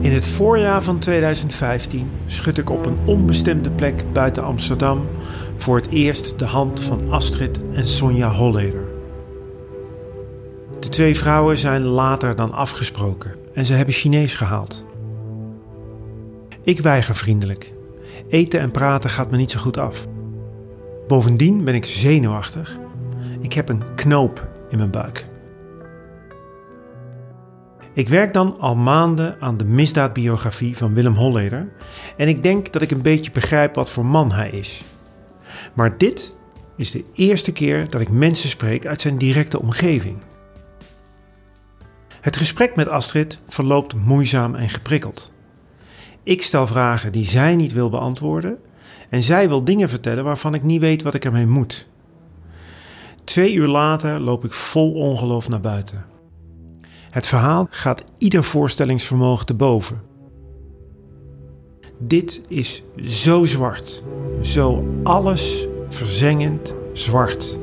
In het voorjaar van 2015 schud ik op een onbestemde plek buiten Amsterdam voor het eerst de hand van Astrid en Sonja Holleder. De twee vrouwen zijn later dan afgesproken en ze hebben Chinees gehaald. Ik weiger vriendelijk. Eten en praten gaat me niet zo goed af. Bovendien ben ik zenuwachtig. Ik heb een knoop in mijn buik. Ik werk dan al maanden aan de misdaadbiografie van Willem Holleder en ik denk dat ik een beetje begrijp wat voor man hij is. Maar dit is de eerste keer dat ik mensen spreek uit zijn directe omgeving. Het gesprek met Astrid verloopt moeizaam en geprikkeld. Ik stel vragen die zij niet wil beantwoorden en zij wil dingen vertellen waarvan ik niet weet wat ik ermee moet. Twee uur later loop ik vol ongeloof naar buiten. Het verhaal gaat ieder voorstellingsvermogen te boven. Dit is zo zwart, zo alles verzengend zwart.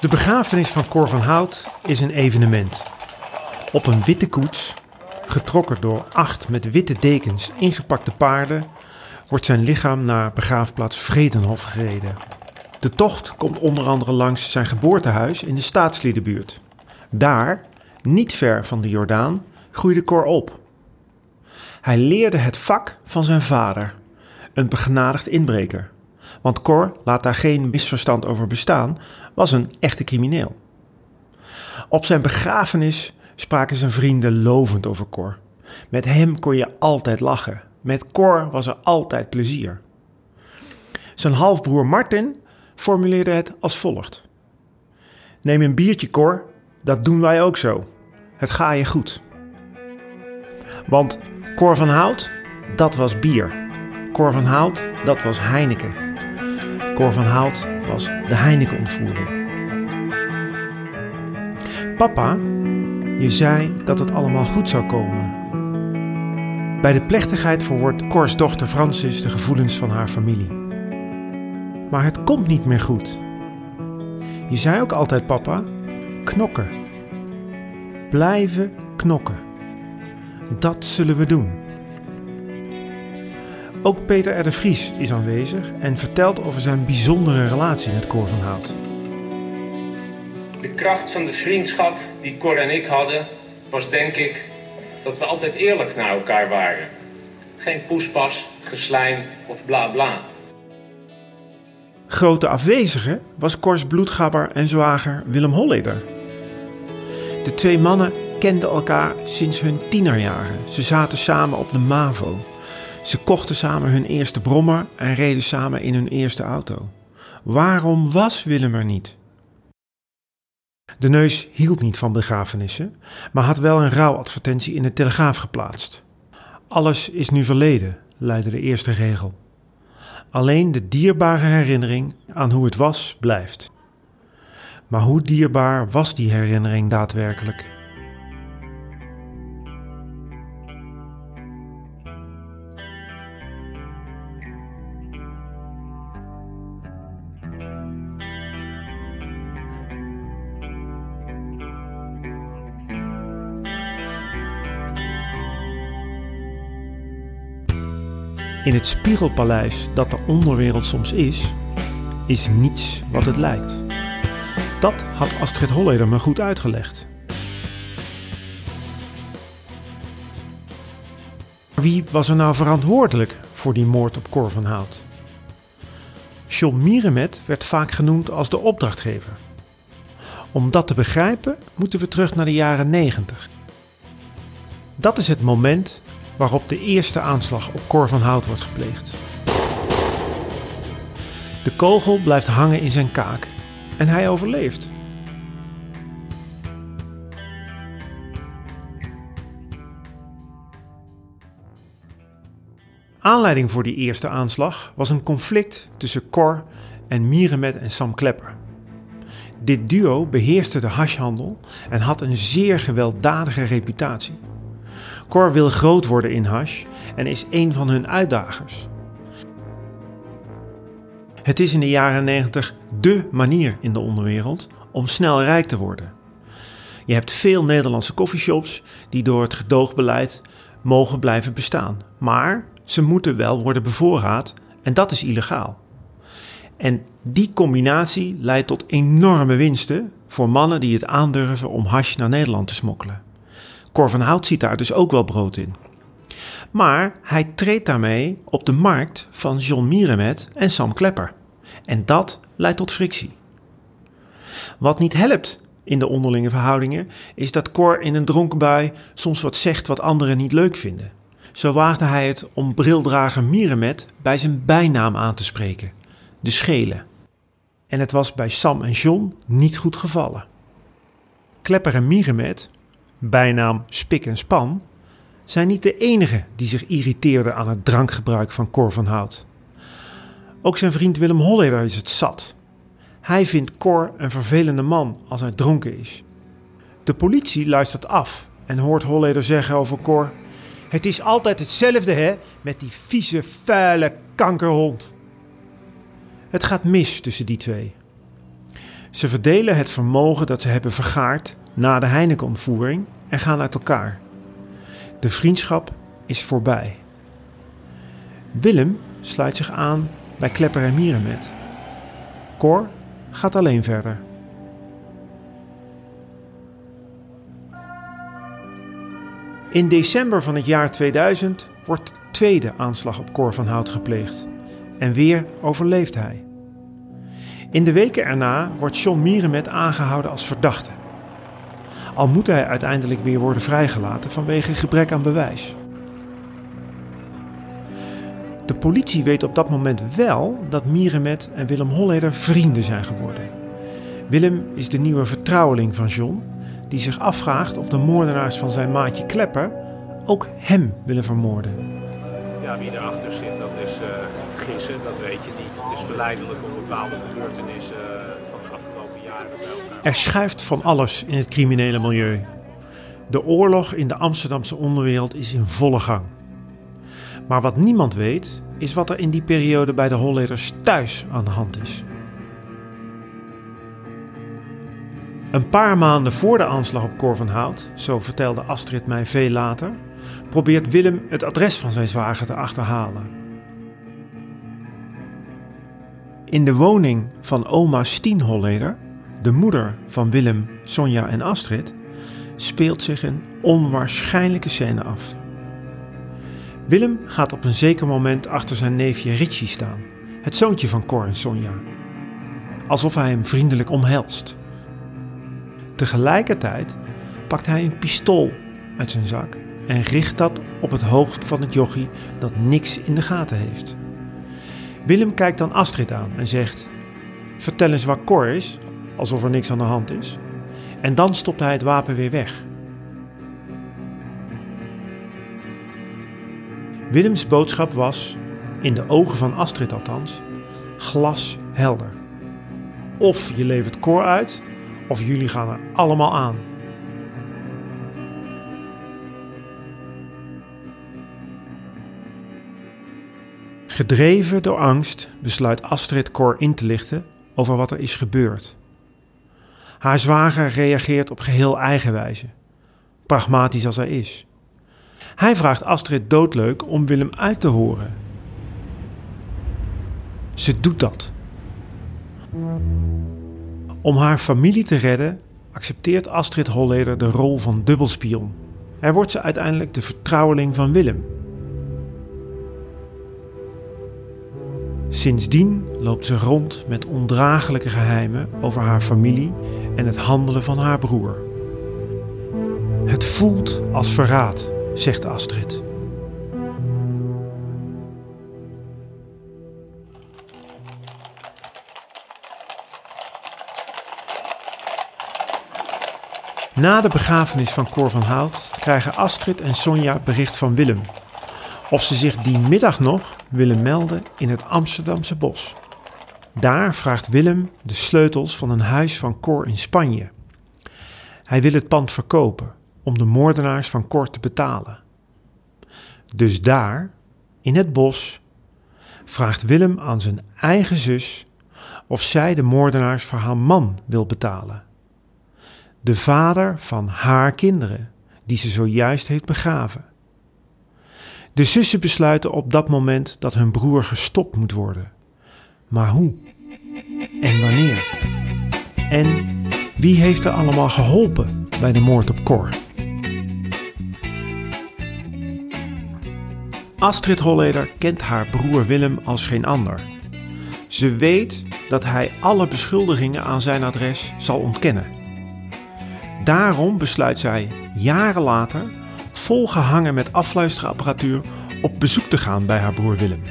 De begrafenis van Cor van Hout is een evenement. Op een witte koets, getrokken door acht met witte dekens ingepakte paarden, wordt zijn lichaam naar begraafplaats Vredenhof gereden. De tocht komt onder andere langs zijn geboortehuis in de staatsliedenbuurt. Daar, niet ver van de Jordaan, groeide Cor op. Hij leerde het vak van zijn vader, een begenadigd inbreker. Want Cor, laat daar geen misverstand over bestaan, was een echte crimineel. Op zijn begrafenis spraken zijn vrienden lovend over Cor. Met hem kon je altijd lachen. Met Cor was er altijd plezier. Zijn halfbroer Martin formuleerde het als volgt: Neem een biertje, Cor, dat doen wij ook zo. Het ga je goed. Want Cor van Hout, dat was bier. Cor van Hout, dat was Heineken. Cor van Hout was de Heineken-ontvoering. Papa, je zei dat het allemaal goed zou komen. Bij de plechtigheid verwoordt Cors dochter Francis de gevoelens van haar familie. Maar het komt niet meer goed. Je zei ook altijd, papa, knokken. Blijven knokken. Dat zullen we doen. Ook Peter R. de Vries is aanwezig en vertelt over zijn bijzondere relatie met Cor van Hout. De kracht van de vriendschap die Cor en ik hadden, was denk ik dat we altijd eerlijk naar elkaar waren. Geen poespas, geslijm of bla bla. Grote afwezige was Cors bloedgabber en zwager Willem Holleder. De twee mannen kenden elkaar sinds hun tienerjaren. Ze zaten samen op de MAVO. Ze kochten samen hun eerste brommer en reden samen in hun eerste auto. Waarom was Willem er niet? De neus hield niet van begrafenissen, maar had wel een rouwadvertentie in de Telegraaf geplaatst. Alles is nu verleden, luidde de eerste regel. Alleen de dierbare herinnering aan hoe het was blijft. Maar hoe dierbaar was die herinnering daadwerkelijk? In het spiegelpaleis dat de onderwereld soms is, is niets wat het lijkt. Dat had Astrid Holleder me goed uitgelegd. Wie was er nou verantwoordelijk voor die moord op Cor van Hout? John Mierenmet werd vaak genoemd als de opdrachtgever. Om dat te begrijpen moeten we terug naar de jaren 90. Dat is het moment waarop de eerste aanslag op Cor van Hout wordt gepleegd. De kogel blijft hangen in zijn kaak en hij overleeft. Aanleiding voor die eerste aanslag was een conflict tussen Cor en Mierenmet en Sam Klepper. Dit duo beheerste de hashhandel en had een zeer gewelddadige reputatie. Cor wil groot worden in hash en is een van hun uitdagers. Het is in de jaren 90 dé manier in de onderwereld om snel rijk te worden. Je hebt veel Nederlandse coffeeshops die door het gedoogbeleid mogen blijven bestaan. Maar ze moeten wel worden bevoorraad en dat is illegaal. En die combinatie leidt tot enorme winsten voor mannen die het aandurven om hash naar Nederland te smokkelen. Cor van Hout ziet daar dus ook wel brood in. Maar hij treedt daarmee op de markt van John Mierenmet en Sam Klepper. En dat leidt tot frictie. Wat niet helpt in de onderlinge verhoudingen is dat Cor in een dronken bui soms wat zegt wat anderen niet leuk vinden. Zo waagde hij het om brildrager Mierenmet bij zijn bijnaam aan te spreken, de Schelen. En het was bij Sam en John niet goed gevallen. Klepper en Mierenmet, bijnaam Spik en Span, zijn niet de enigen die zich irriteerden aan het drankgebruik van Cor van Hout. Ook zijn vriend Willem Holleder is het zat. Hij vindt Cor een vervelende man als hij dronken is. De politie luistert af en hoort Holleder zeggen over Cor: Het is altijd hetzelfde, hè, met die vieze, vuile kankerhond. Het gaat mis tussen die twee. Ze verdelen het vermogen dat ze hebben vergaard na de Heineken-ontvoering en gaan uit elkaar. De vriendschap is voorbij. Willem sluit zich aan bij Klepper en Mierenmet. Cor gaat alleen verder. In december van het jaar 2000 wordt de tweede aanslag op Cor van Hout gepleegd. En weer overleeft hij. In de weken erna wordt John Mierenmet aangehouden als verdachte. Al moet hij uiteindelijk weer worden vrijgelaten vanwege gebrek aan bewijs. De politie weet op dat moment wel dat Mierenmet en Willem Holleder vrienden zijn geworden. Willem is de nieuwe vertrouweling van John, die zich afvraagt of de moordenaars van zijn maatje Klepper ook hem willen vermoorden. Ja, wie erachter zit, dat is uh, gissen, dat weet je niet. Het is verleidelijk om bepaalde gebeurtenissen uh, Er schuift van alles in het criminele milieu. De oorlog in de Amsterdamse onderwereld is in volle gang. Maar wat niemand weet, is wat er in die periode bij de Holleders thuis aan de hand is. Een paar maanden voor de aanslag op Cor van Hout, zo vertelde Astrid mij veel later, probeert Willem het adres van zijn zwager te achterhalen. In de woning van oma Stien Holleder, de moeder van Willem, Sonja en Astrid, speelt zich een onwaarschijnlijke scène af. Willem gaat op een zeker moment achter zijn neefje Richie staan, het zoontje van Cor en Sonja. Alsof hij hem vriendelijk omhelst. Tegelijkertijd pakt hij een pistool uit zijn zak en richt dat op het hoofd van het jochie dat niks in de gaten heeft. Willem kijkt dan Astrid aan en zegt: Vertel eens waar Cor is, alsof er niks aan de hand is. En dan stopt hij het wapen weer weg. Willems boodschap was, in de ogen van Astrid althans, glashelder. Of je levert Cor uit, of jullie gaan er allemaal aan. Gedreven door angst besluit Astrid Cor in te lichten over wat er is gebeurd. Haar zwager reageert op geheel eigen wijze, pragmatisch als hij is. Hij vraagt Astrid doodleuk om Willem uit te horen. Ze doet dat. Om haar familie te redden accepteert Astrid Holleder de rol van dubbelspion. En wordt ze uiteindelijk de vertrouweling van Willem. Sindsdien loopt ze rond met ondraaglijke geheimen over haar familie en het handelen van haar broer. Het voelt als verraad, zegt Astrid. Na de begrafenis van Cor van Hout krijgen Astrid en Sonja bericht van Willem. Of ze zich die middag nog willen melden in het Amsterdamse bos. Daar vraagt Willem de sleutels van een huis van Cor in Spanje. Hij wil het pand verkopen om de moordenaars van Cor te betalen. Dus daar, in het bos, vraagt Willem aan zijn eigen zus of zij de moordenaars voor haar man wil betalen de vader van haar kinderen, die ze zojuist heeft begraven. De zussen besluiten op dat moment dat hun broer gestopt moet worden. Maar hoe? En wanneer? En wie heeft er allemaal geholpen bij de moord op Cor? Astrid Holleder kent haar broer Willem als geen ander. Ze weet dat hij alle beschuldigingen aan zijn adres zal ontkennen. Daarom besluit zij jaren later, volgehangen met afluisterapparatuur, op bezoek te gaan bij haar broer Willem.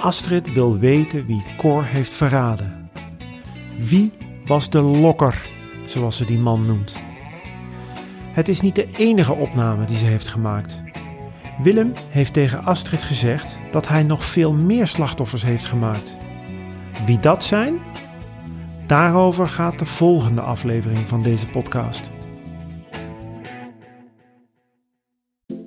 Astrid wil weten wie Cor heeft verraden. Wie was de lokker, zoals ze die man noemt? Het is niet de enige opname die ze heeft gemaakt. Willem heeft tegen Astrid gezegd dat hij nog veel meer slachtoffers heeft gemaakt. Wie dat zijn, Daarover gaat de volgende aflevering van deze podcast.